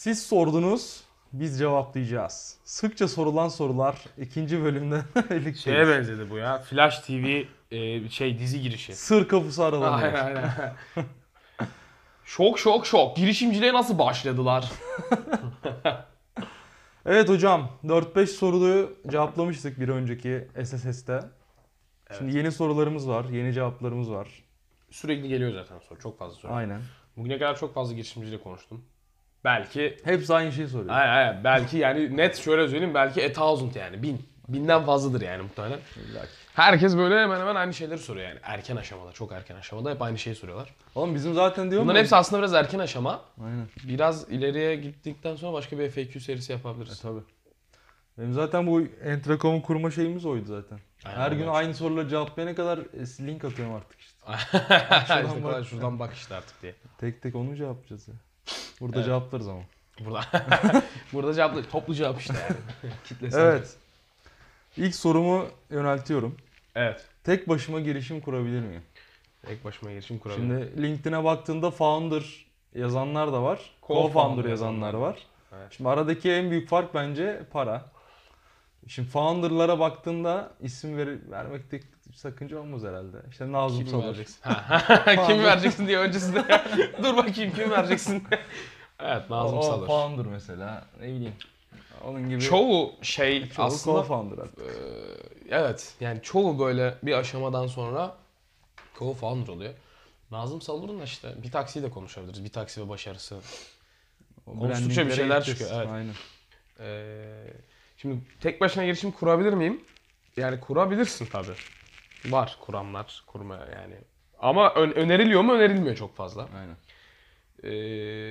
Siz sordunuz, biz cevaplayacağız. Sıkça sorulan sorular ikinci bölümde birlikteyiz. Şeye benzedi bu ya. Flash TV e, şey dizi girişi. Sır kapısı aralanıyor. Aynen aynen. şok şok şok. Girişimciliğe nasıl başladılar? Evet hocam, 4-5 soruyu cevaplamıştık bir önceki SSS'te. Şimdi yeni sorularımız var, yeni cevaplarımız var. Sürekli geliyor zaten soru. Çok fazla soru. Aynen. Bugüne kadar çok fazla girişimciyle konuştum. Belki Hepsi aynı şeyi soruyor. aynen, aynen. belki yani net şöyle söyleyeyim belki a thousand yani bin. Binden fazladır yani muhtemelen. Herkes böyle hemen hemen aynı şeyleri soruyor yani. Erken aşamada, çok erken aşamada hep aynı şeyi soruyorlar. Oğlum bizim zaten diyor Bunların mu? hepsi aslında biraz erken aşama. Aynen. Biraz ileriye gittikten sonra başka bir FAQ serisi yapabiliriz. Tabii. Benim zaten bu Entrecom'u kurma şeyimiz oydu zaten. Aynen, Her gün da aynı soruları cevaplayana kadar e, link atıyorum artık işte. işte bak. kolay şuradan bak işte artık diye. Tek tek onu cevaplayacağız ya. Burada Evet. cevaplarız ama. Burada burada cevap toplu cevap işte yani. Kitlesel. Evet. İlk sorumu yöneltiyorum. Evet. Tek başıma girişim kurabilir miyim? Tek başıma girişim kurabilirim. Şimdi LinkedIn'e baktığında founder yazanlar da var. Co-founder yazanlar var. Evet. Şimdi aradaki en büyük fark bence para. Şimdi founder'lara baktığında isim ver vermekte sakınca olmaz herhalde. İşte Nazım vereceksin? Ha. kim vereceksin diye öncesinde. Dur bakayım kim vereceksin? evet Nazım o, Salır. founder mesela. Ne bileyim. Onun gibi Çoğu şey çoğu aslında co-founder artık. Ee, evet yani çoğu böyle bir aşamadan sonra co-founder oluyor. Nazım Salur'un da işte bir taksiyi de konuşabiliriz. Bir taksi ve başarısı. O konuştukça bir şeyler gideceğiz. çıkıyor, evet. Aynen. Ee, şimdi tek başına girişim kurabilir miyim? Yani kurabilirsin tabii. Var kuranlar, kurma yani. Ama ön- öneriliyor mu? Önerilmiyor çok fazla. Aynen. Ee,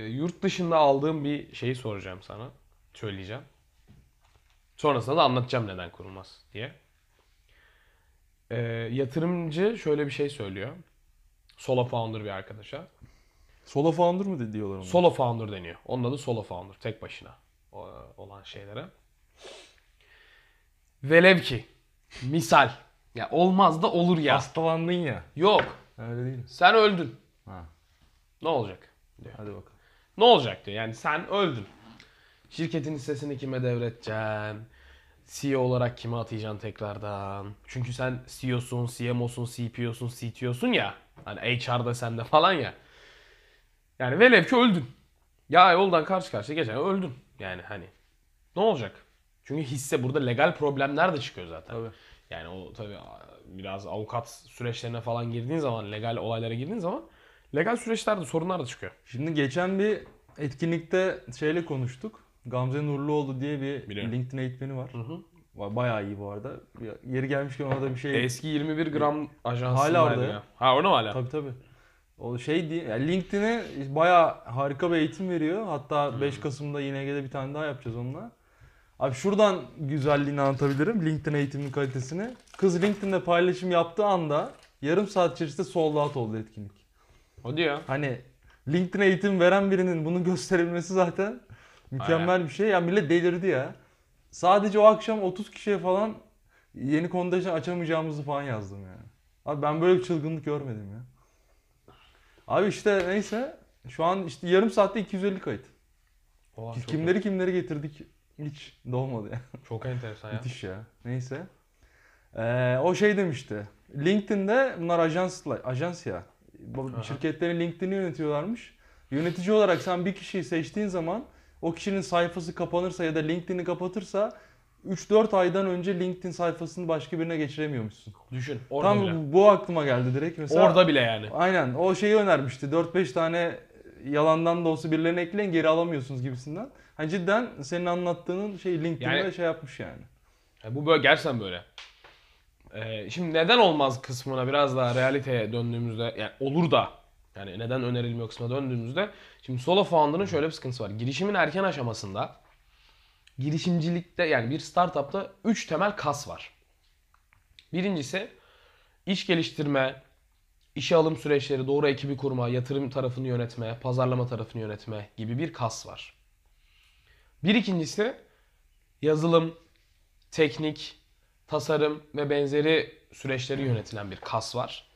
yurt dışında aldığım bir şeyi soracağım sana. Söyleyeceğim. Sonrasında da anlatacağım neden kurulmaz diye. Ee, yatırımcı şöyle bir şey söylüyor. Solo founder bir arkadaşa. Solo founder mı de- diyorlar ona? Solo founder deniyor. Onun adı solo founder. Tek başına o- olan şeylere. Velev ki misal ya olmaz da olur ya. Hastalandın ya. Yok. Öyle değil mi? Sen öldün. Ha. Ne olacak? Hadi bakalım. Ne olacak diyor. Yani sen öldün. Şirketin hissesini kime devredeceksin? CEO olarak kime atayacaksın tekrardan? Çünkü sen CEO'sun, CMO'sun, CPO'sun, CTO'sun ya. Hani HR'da sende falan ya. Yani velev ki öldün. Ya yoldan karşı karşıya geçen öldün. Yani hani ne olacak? Çünkü hisse burada legal problemler de çıkıyor zaten. Tabii. Yani o tabii biraz avukat süreçlerine falan girdiğin zaman, legal olaylara girdiğin zaman legal süreçlerde sorunlar da çıkıyor. Şimdi geçen bir etkinlikte şeyle konuştuk. Gamze Nurluoğlu diye bir Biliyorum. LinkedIn eğitmeni var. Hı hı. Bayağı iyi bu arada. Yeri gelmişken ona da bir şey... Eski 21 gram ajansı Hala orada ya. Ha orada mı hala? Tabii tabii. O şey diye, yani LinkedIn'e bayağı harika bir eğitim veriyor. Hatta 5 Kasım'da YNG'de bir tane daha yapacağız onunla. Abi şuradan güzelliğini anlatabilirim. LinkedIn eğitiminin kalitesini. Kız LinkedIn'de paylaşım yaptığı anda yarım saat içerisinde sold out oldu etkinlik. Hadi ya. Hani LinkedIn eğitim veren birinin bunu gösterilmesi zaten mükemmel bir şey. Ya millet delirdi ya. Sadece o akşam 30 kişiye falan yeni kontenjan açamayacağımızı falan yazdım yani. Abi ben böyle bir çılgınlık görmedim ya. Abi işte neyse şu an işte yarım saatte 250 kayıt. Oha, kimleri kimleri getirdik hiç dolmadı ya. çok enteresan ya. Müthiş ya. Neyse. Ee, o şey demişti. LinkedIn'de bunlar ajansla, ajans ya. Aha. Şirketlerin LinkedIn'i yönetiyorlarmış. Yönetici olarak sen bir kişiyi seçtiğin zaman o kişinin sayfası kapanırsa ya da LinkedIn'i kapatırsa 3-4 aydan önce LinkedIn sayfasını başka birine geçiremiyormuşsun. Düşün. Orada Tam bile. bu aklıma geldi direkt. Mesela, Orada bile yani. Aynen o şeyi önermişti. 4-5 tane yalandan da olsa birilerine ekleyin geri alamıyorsunuz gibisinden. Hani cidden senin anlattığının şey LinkedIn'de Yani- şey yapmış yani. Ya bu böyle gerçekten böyle. Ee, şimdi neden olmaz kısmına biraz daha realiteye döndüğümüzde yani olur da yani neden önerilmiyor kısmına döndüğümüzde şimdi solo founder'ın şöyle bir sıkıntısı var. Girişimin erken aşamasında girişimcilikte yani bir startupta 3 temel kas var. Birincisi iş geliştirme, işe alım süreçleri, doğru ekibi kurma, yatırım tarafını yönetme, pazarlama tarafını yönetme gibi bir kas var. Bir ikincisi yazılım, teknik, tasarım ve benzeri süreçleri yönetilen bir kas var.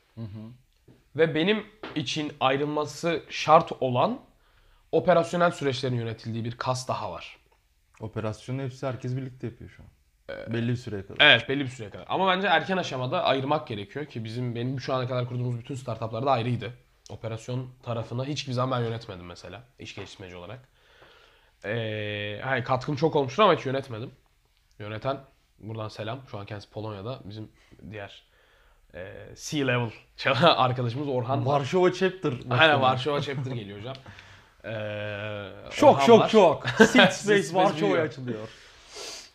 Ve benim için ayrılması şart olan operasyonel süreçlerin yönetildiği bir kas daha var. Operasyonun hepsi herkes birlikte yapıyor şu an. Belli bir süreye kadar. Evet belli bir süreye kadar. Ama bence erken aşamada ayırmak gerekiyor ki bizim benim şu ana kadar kurduğumuz bütün startuplarda ayrıydı. Operasyon tarafını hiçbir zaman ben yönetmedim mesela iş geliştirmeci olarak. Ee, hani katkım çok olmuştur ama hiç yönetmedim. Yöneten buradan selam. Şu an kendisi Polonya'da bizim diğer e, C-level arkadaşımız Orhan var. Varşova Chapter. Aynen. Varşova Chapter geliyor hocam. Ee, Şok Orhan şok var. şok. Seed Space Varşova'ya açılıyor.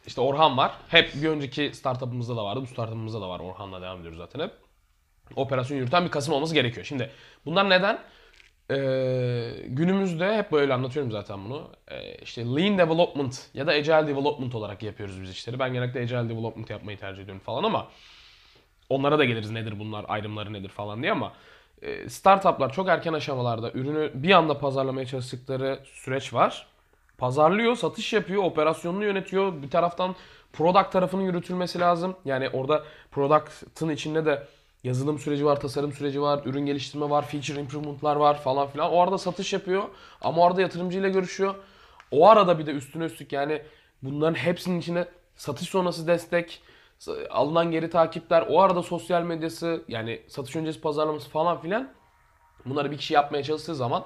İşte Orhan var. Hep bir önceki startup'ımızda da vardı. Bu startup'ımızda da var. Orhan'la devam ediyoruz zaten hep. Operasyon yürüten bir Kasım olması gerekiyor. Şimdi bunlar neden? Ee, günümüzde hep böyle anlatıyorum zaten bunu. Ee, işte Lean Development ya da Agile Development olarak yapıyoruz biz işleri. Ben genellikle Agile Development yapmayı tercih ediyorum falan ama onlara da geliriz nedir bunlar, ayrımları nedir falan diye ama e, startuplar çok erken aşamalarda ürünü bir anda pazarlamaya çalıştıkları süreç var. Pazarlıyor, satış yapıyor, operasyonunu yönetiyor. Bir taraftan product tarafının yürütülmesi lazım. Yani orada product'ın içinde de yazılım süreci var, tasarım süreci var, ürün geliştirme var, feature improvement'lar var falan filan. O arada satış yapıyor ama orada yatırımcıyla görüşüyor. O arada bir de üstüne üstlük yani bunların hepsinin içine satış sonrası destek, alınan geri takipler, o arada sosyal medyası, yani satış öncesi pazarlaması falan filan. Bunları bir kişi yapmaya çalıştığı zaman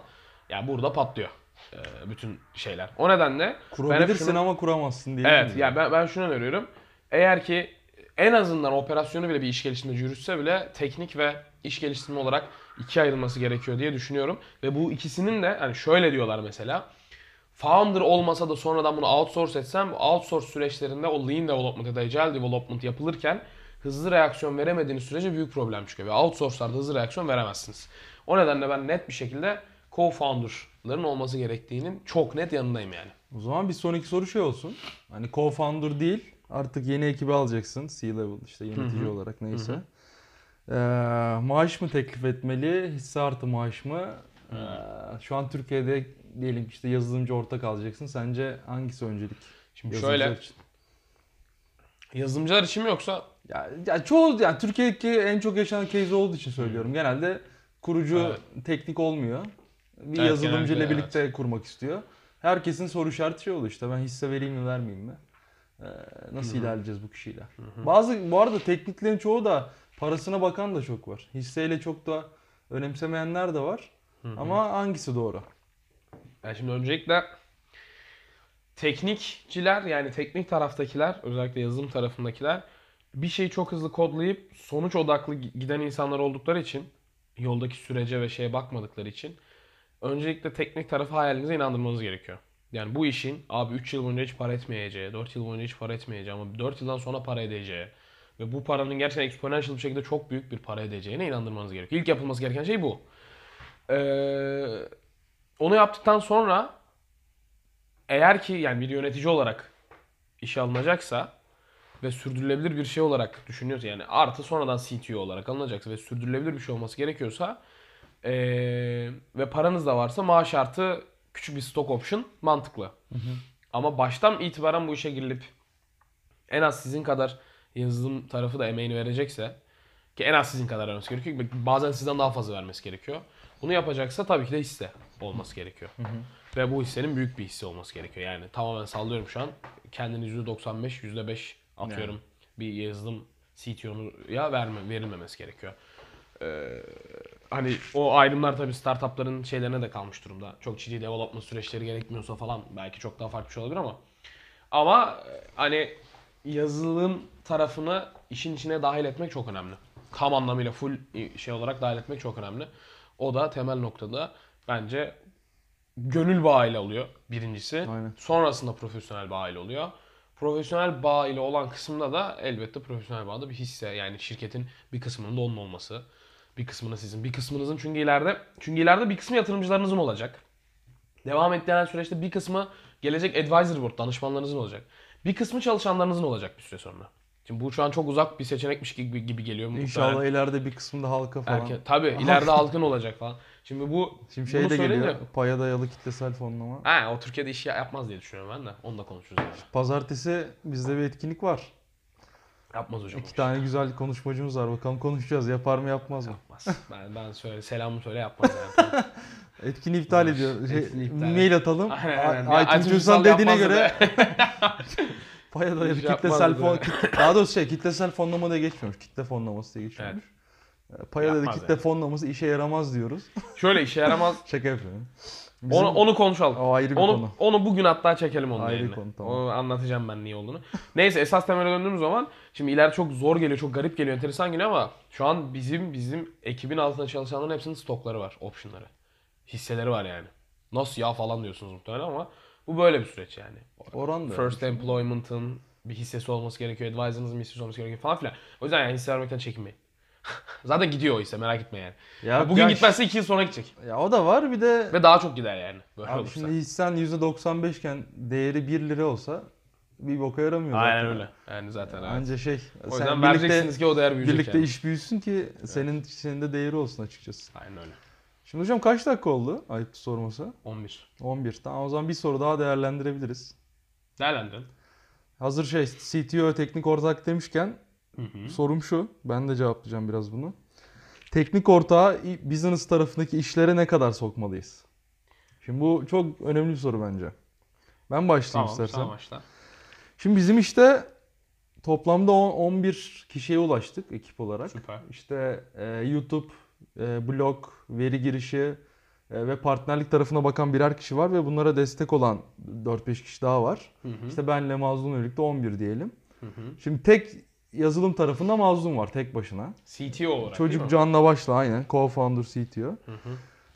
yani burada patlıyor e, bütün şeyler. O nedenle Kurabilirsin şunu- ama kuramazsın diye. Evet yani ben, ben şunu öneriyorum. Eğer ki en azından operasyonu bile bir iş geliştirmeci yürütse bile teknik ve iş geliştirme olarak ikiye ayrılması gerekiyor diye düşünüyorum. Ve bu ikisinin de hani şöyle diyorlar mesela. Founder olmasa da sonradan bunu outsource etsem outsource süreçlerinde o lean development ya da agile development yapılırken hızlı reaksiyon veremediğiniz sürece büyük problem çıkıyor. Ve outsource'larda hızlı reaksiyon veremezsiniz. O nedenle ben net bir şekilde co-founder'ların olması gerektiğinin çok net yanındayım yani. O zaman bir sonraki soru şey olsun. Hani co-founder değil. Artık yeni ekibi alacaksın. C-level işte yönetici olarak neyse. Ee, maaş mı teklif etmeli? Hisse artı maaş mı? Ee, şu an Türkiye'de diyelim işte yazılımcı ortak alacaksın. Sence hangisi öncelik? Şimdi yazılımcılar şöyle için? yazılımcılar için mi yoksa Ya, ya çoğu yani Türkiye'deki en çok yaşanan case olduğu için söylüyorum. Genelde kurucu Evet. teknik olmuyor. Bir Evet, yazılımcı ile birlikte kurmak istiyor. Herkesin soru işareti şey oluyor işte ben hisse vereyim mi vermeyeyim mi? Ee, nasıl ilerleyeceğiz bu kişiyle? Bazı bu arada tekniklerin çoğu da parasına bakan da çok var. Hisseyle çok da önemsemeyenler de var. Ama hangisi doğru? Yani şimdi öncelikle teknikçiler yani teknik taraftakiler özellikle yazılım tarafındakiler bir şeyi çok hızlı kodlayıp sonuç odaklı giden insanlar oldukları için yoldaki sürece ve şeye bakmadıkları için öncelikle teknik tarafı hayalinize inandırmanız gerekiyor. Yani bu işin abi 3 yıl boyunca hiç para etmeyeceği, 4 yıl boyunca hiç para etmeyeceği ama 4 yıldan sonra para edeceği ve bu paranın gerçekten exponential bir şekilde çok büyük bir para edeceğine inandırmanız gerekiyor. İlk yapılması gereken şey bu. Ee, onu yaptıktan sonra eğer ki yani bir yönetici olarak işe alınacaksa ve sürdürülebilir bir şey olarak düşünüyorsa yani artı sonradan CTO olarak alınacaksa ve sürdürülebilir bir şey olması gerekiyorsa ee, ve paranız da varsa maaş artı küçük bir stock option mantıklı. Ama baştan itibaren bu işe girilip en az sizin kadar yazılım tarafı da emeğini verecekse ki en az sizin kadar vermesi gerekiyor. Bazen sizden daha fazla vermesi gerekiyor. Bunu yapacaksa tabii ki de hisse olması gerekiyor. Ve bu hissenin büyük bir hisse olması gerekiyor. Yani tamamen sallıyorum şu an. Kendini %95, %5 atıyorum. Bir yazılım CTO'ya verme, verilmemesi gerekiyor. Ee, hani o ayrımlar tabii startupların şeylerine de kalmış durumda. Çok ciddi development süreçleri gerekmiyorsa falan belki çok daha farklı bir şey olabilir ama ama e, hani yazılım tarafını işin içine dahil etmek çok önemli. Tam anlamıyla full şey olarak dahil etmek çok önemli. O da temel noktada bence gönül bağı ile oluyor birincisi. Aynen. Sonrasında profesyonel bağ ile oluyor. Profesyonel bağ ile olan kısımda da elbette profesyonel bağda bir hisse yani şirketin bir kısmının da onun olması. Bir kısmını sizin, bir kısmınızın çünkü ileride çünkü ileride bir kısmı yatırımcılarınızın olacak. Devam ettiren süreçte bir kısmı gelecek advisory board danışmanlarınızın olacak. Bir kısmı çalışanlarınızın olacak bir süre sonra. Şimdi bu şu an çok uzak bir seçenekmiş gibi, gibi geliyor. İnşallah ileride bir kısmında halka falan. Erken, tabii ileride halkın olacak falan. Şimdi bu Şimdi şey bunu de geliyor. Paya dayalı kitlesel fonlama. Ha, o Türkiye'de iş yapmaz diye düşünüyorum ben de. Onu da konuşuruz yani. Pazartesi bizde bir etkinlik var. Yapmaz hocam. İki iş. tane güzel konuşmacımız var. Bakalım konuşacağız. Yapar mı yapmaz mı? Yapmaz. Ben, ben söyle selamımı söyle yapmaz yani. Etkinliği iptal ediyor. Şey, etkinliği iptal mail atalım. Aynen aynen. Ay- Aytun Cüzdan dediğine göre Paya da ya da Hiç kitlesel fon, daha doğrusu şey kitlesel fonlama diye geçmiyormuş. Kitle fonlaması diye geçiyormuş. Ee, Paya da kitle yani. fonlaması işe yaramaz diyoruz. Şöyle işe yaramaz. Şaka yapıyorum. Bizim- Onu, onu konuşalım. o ayrı bir Onu, konu. onu bugün hatta çekelim onun Ayrı yerine. konu, tamam. Onu anlatacağım ben niye olduğunu. Neyse esas temele döndüğümüz zaman şimdi ileride çok zor geliyor, çok garip geliyor, enteresan geliyor ama şu an bizim bizim ekibin altında çalışanların hepsinin stokları var, optionları. Hisseleri var yani. Nasıl ya falan diyorsunuz muhtemelen ama bu böyle bir süreç yani. Oran da. First employment'ın bir hissesi olması gerekiyor, advisor'ınızın bir hissesi olması gerekiyor falan filan. O yüzden yani hisse vermekten çekinmeyin. Zaten gidiyor o hisse merak etme yani. Ya, Bugün ya- gitmezse 2 yıl sonra gidecek. Ya o da var bir de Ve daha çok gider yani. Böyle abi olursa. şimdi hissen %95 iken değeri 1 lira olsa bir boka yaramıyor Aynen zaten. öyle. Yani zaten evet. Anca şey O sen yüzden birlikte, vereceksiniz ki o değer büyüyecek birlikte yani. iş büyüsün ki senin senin de değeri olsun açıkçası. Aynen öyle. Şimdi hocam kaç dakika oldu ayıp sorması? 11. 11. Tamam o zaman bir soru daha değerlendirebiliriz. Değerlendirin. Hazır şey CTO teknik ortak demişken Hı hı. sorum şu. Ben de cevaplayacağım biraz bunu. Teknik ortağı business tarafındaki işlere ne kadar sokmalıyız? Şimdi bu çok önemli bir soru bence. Ben başlayayım Tamam, istersen. sen başla. Şimdi bizim işte toplamda on- 11 kişiye ulaştık ekip olarak. Süper. İşte e, YouTube, e, blog, veri girişi e, ve partnerlik tarafına bakan birer kişi var ve bunlara destek olan 4-5 kişi daha var. Hı hı. İşte benle Mazlum'la birlikte 11 diyelim. Hı hı. Şimdi tek yazılım tarafında Mazlum var tek başına. CTO olarak Çocuk canla başla aynen co-founder CTO. Hı hı.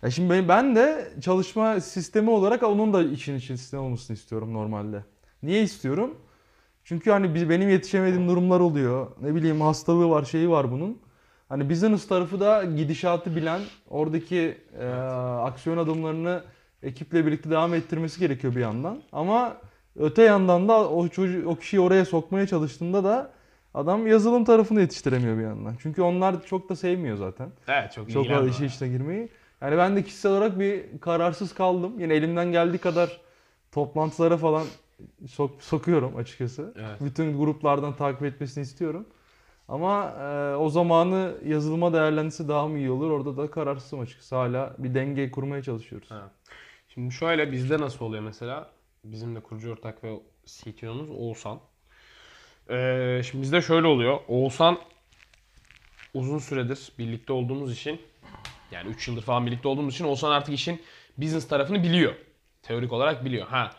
Ya şimdi ben, ben de çalışma sistemi olarak onun da için için sistem olmasını istiyorum normalde. Niye istiyorum? Çünkü hani benim yetişemediğim durumlar oluyor. Ne bileyim hastalığı var, şeyi var bunun. Hani business tarafı da gidişatı bilen, oradaki e, aksiyon adımlarını ekiple birlikte devam ettirmesi gerekiyor bir yandan. Ama öte yandan da o çocuğu, o kişiyi oraya sokmaya çalıştığında da adam yazılım tarafını yetiştiremiyor bir yandan. Çünkü onlar çok da sevmiyor zaten. Evet çok, Çok fazla işe içine girmeyi. Yani ben de kişisel olarak bir kararsız kaldım. Yine elimden geldiği kadar toplantılara falan sok- sokuyorum açıkçası. Evet. Bütün gruplardan takip etmesini istiyorum. Ama e, o zamanı yazılıma değerlendirse daha mı iyi olur? Orada da kararsızım açıkçası. Hala bir denge kurmaya çalışıyoruz. Ha. Şimdi şöyle bizde nasıl oluyor mesela? Bizim de kurucu ortak ve CTO'muz Oğuzhan. Ee, şimdi bizde şöyle oluyor. Oğuzhan uzun süredir birlikte olduğumuz için yani 3 yıldır falan birlikte olduğumuz için Oğuzhan artık işin business tarafını biliyor. Teorik olarak biliyor. Ha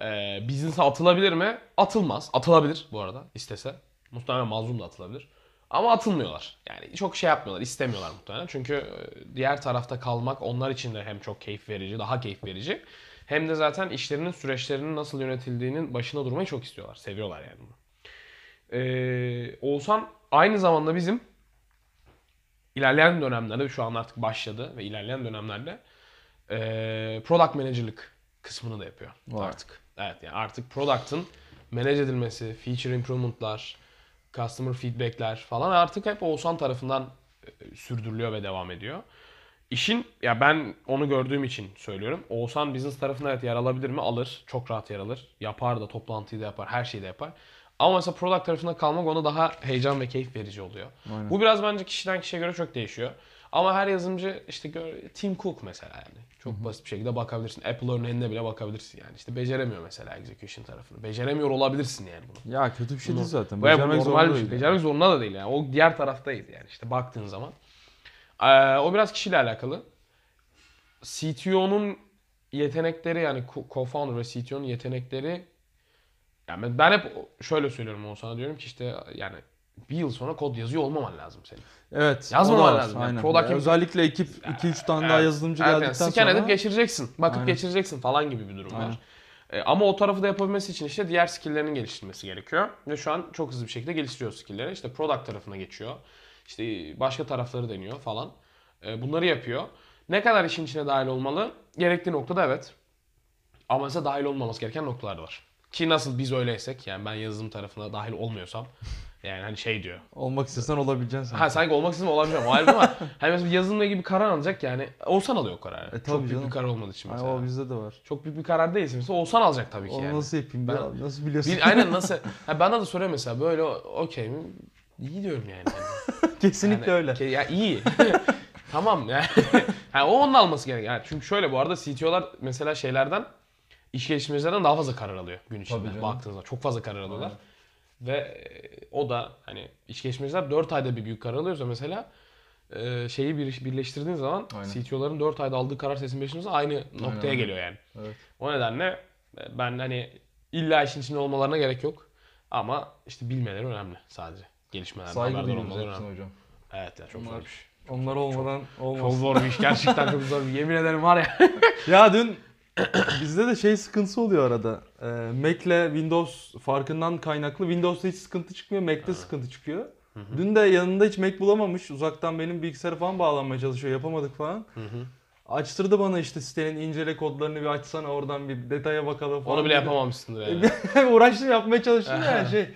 e, business'a atılabilir mi? Atılmaz. Atılabilir bu arada istese. Muhtemelen mazlum da atılabilir. Ama atılmıyorlar. Yani çok şey yapmıyorlar, istemiyorlar muhtemelen. Çünkü e, diğer tarafta kalmak onlar için de hem çok keyif verici, daha keyif verici. Hem de zaten işlerinin, süreçlerinin nasıl yönetildiğinin başına durmayı çok istiyorlar. Seviyorlar yani bunu. Ee, Oğuzhan aynı zamanda bizim ilerleyen dönemlerde, şu an artık başladı ve ilerleyen dönemlerde ee, product manager'lık kısmını da yapıyor Vay. artık. Evet yani artık product'ın manage edilmesi, feature improvement'lar, customer feedback'ler falan artık hep Oğuzhan tarafından e, sürdürülüyor ve devam ediyor. İşin ya ben onu gördüğüm için söylüyorum. Oğuzhan business tarafında evet yer alabilir mi? Alır. Çok rahat yer alır. Yapar da toplantıyı da yapar. Her şeyi de yapar. Ama mesela product tarafında kalmak ona daha heyecan ve keyif verici oluyor. Aynen. Bu biraz bence kişiden kişiye göre çok değişiyor. Ama her yazılımcı işte Tim Cook mesela yani. Çok basit bir şekilde bakabilirsin. Apple örneğine bile bakabilirsin yani. İşte beceremiyor mesela execution tarafını. Beceremiyor olabilirsin yani bunu. Ya kötü bir şey değil zaten. Becermek normal zorunda bir şey. Becermek zorunda da değil yani. O diğer taraftayız yani işte baktığın zaman. Ee, o biraz kişiyle alakalı. CTO'nun yetenekleri yani co- co-founder ve CTO'nun yetenekleri yani ben- hep şöyle söylüyorum Oğuzhan'a diyorum ki işte yani bir yıl sonra kod yazıyor olmaman lazım senin. Evet. Yazmaman var, lazım yani. Product- Ya özellikle ekip 2-3 tane daha Evet. yazılımcı Evet, yani geldikten scan sonra. edip geçireceksin. Bakıp Aynen. geçireceksin falan gibi bir durum Aynen. var. E, ama o tarafı da yapabilmesi için işte diğer skill'lerini geliştirmesi gerekiyor. Ve şu an çok hızlı bir şekilde geliştiriyor skill'leri. İşte product tarafına geçiyor. İşte başka tarafları deniyor falan. E, bunları yapıyor. Ne kadar işin içine dahil olmalı? Gerektiği noktada evet. Ama mesela dahil olmaması gereken noktalar da var. Ki nasıl biz öyleysek yani ben yazılım tarafına dahil olmuyorsam yani hani şey diyor. Olmak istesen olabileceksin sen. Ha sanki olmak istesem olabileceğim. O ayrı ama hani mesela yazılımla ilgili bir karar alacak yani. Oğuzhan alıyor o kararı. E, tabii Çok büyük canım. bir karar olmadığı için Ay, mesela. o bizde de var. Çok büyük bir karar değilse mesela Oğuzhan alacak tabii ki Onu yani. nasıl yapayım? Ben- Ben... Nasıl biliyorsun? Bir, aynen nasıl? Ha, bana da soruyor mesela böyle okey mi? İyi diyorum yani. Kesinlikle Yani, öyle. ke- Ya iyi. tamam yani. yani o onun alması gerek. Yani çünkü şöyle bu arada CTO'lar mesela şeylerden iş geliştirmecilerden daha fazla karar alıyor gün içinde baktığınızda. Çok fazla karar alıyorlar. Ve e, o da hani iş geliştirmeciler 4 ayda bir büyük karar alıyorsa mesela e, şeyi bir, birleştirdiğiniz zaman Aynen. CTO'ların 4 ayda aldığı karar sesini birleştirdiğinizde aynı noktaya aynen. geliyor yani. Evet. O nedenle e, ben hani illa işin içinde olmalarına gerek yok. Ama işte bilmeleri önemli sadece. Gelişmelerden Saygı haberdar olmaları önemli. hocam. Evet ya çok zor Onlar- bir şey. Onlar olmadan Çok olmaz. zor bir iş. Gerçekten çok zor bir Yemin ederim var ya. Ya dün bizde de şey sıkıntısı oluyor arada. Ee, Mac'le Windows farkından kaynaklı Windows'ta hiç sıkıntı çıkmıyor, Mac'te sıkıntı çıkıyor. Dün de yanında hiç Mac bulamamış. Uzaktan benim bilgisayara falan bağlanmaya çalışıyor. Yapamadık falan. Açtırdı bana işte sitenin incele kodlarını bir açsana oradan bir detaya bakalım falan. Onu bile yapamamışsındır yani. Uğraştım yapmaya çalıştım yani şey.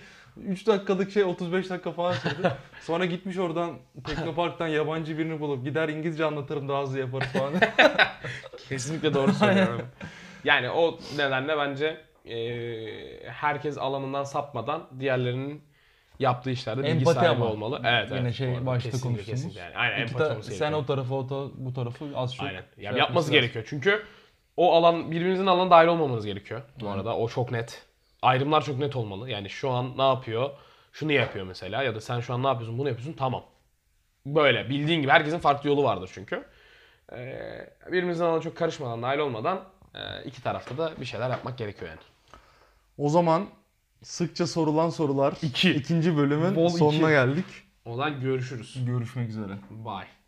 3 dakikalık şey 35 dakika falan sürdü. Sonra gitmiş oradan Teknopark'tan yabancı birini bulup gider İngilizce anlatırım daha hızlı yaparız falan. Kesinlikle doğru söylüyorum. yani o nedenle bence e, herkes alanından sapmadan diğerlerinin yaptığı işlerde bilgi Empati sahibi ama. olmalı. Evet, Yine evet. şey başta Kesinlikle, konuştuğumuz. kesinlikle Yani. Aynen İki empati ta- olması sen gerekiyor. o tarafı o ta- bu tarafı az çok. Aynen. şey Yani yapması yapması gerekiyor. Çünkü o alan birbirinizin alanına dahil olmamanız gerekiyor. Bu arada o çok net. Ayrımlar çok net olmalı. Yani şu an ne yapıyor? Şunu yapıyor mesela ya da sen şu an ne yapıyorsun? Bunu yapıyorsun. Tamam. Böyle bildiğin gibi herkesin farklı yolu vardır çünkü. Ee, birbirimizin alanına çok karışmadan, dahil olmadan e, iki tarafta da bir şeyler yapmak gerekiyor yani. O zaman sıkça sorulan sorular İki. ikinci bölümün Bol sonuna iki. geldik. O zaman görüşürüz. Görüşmek üzere. Bye.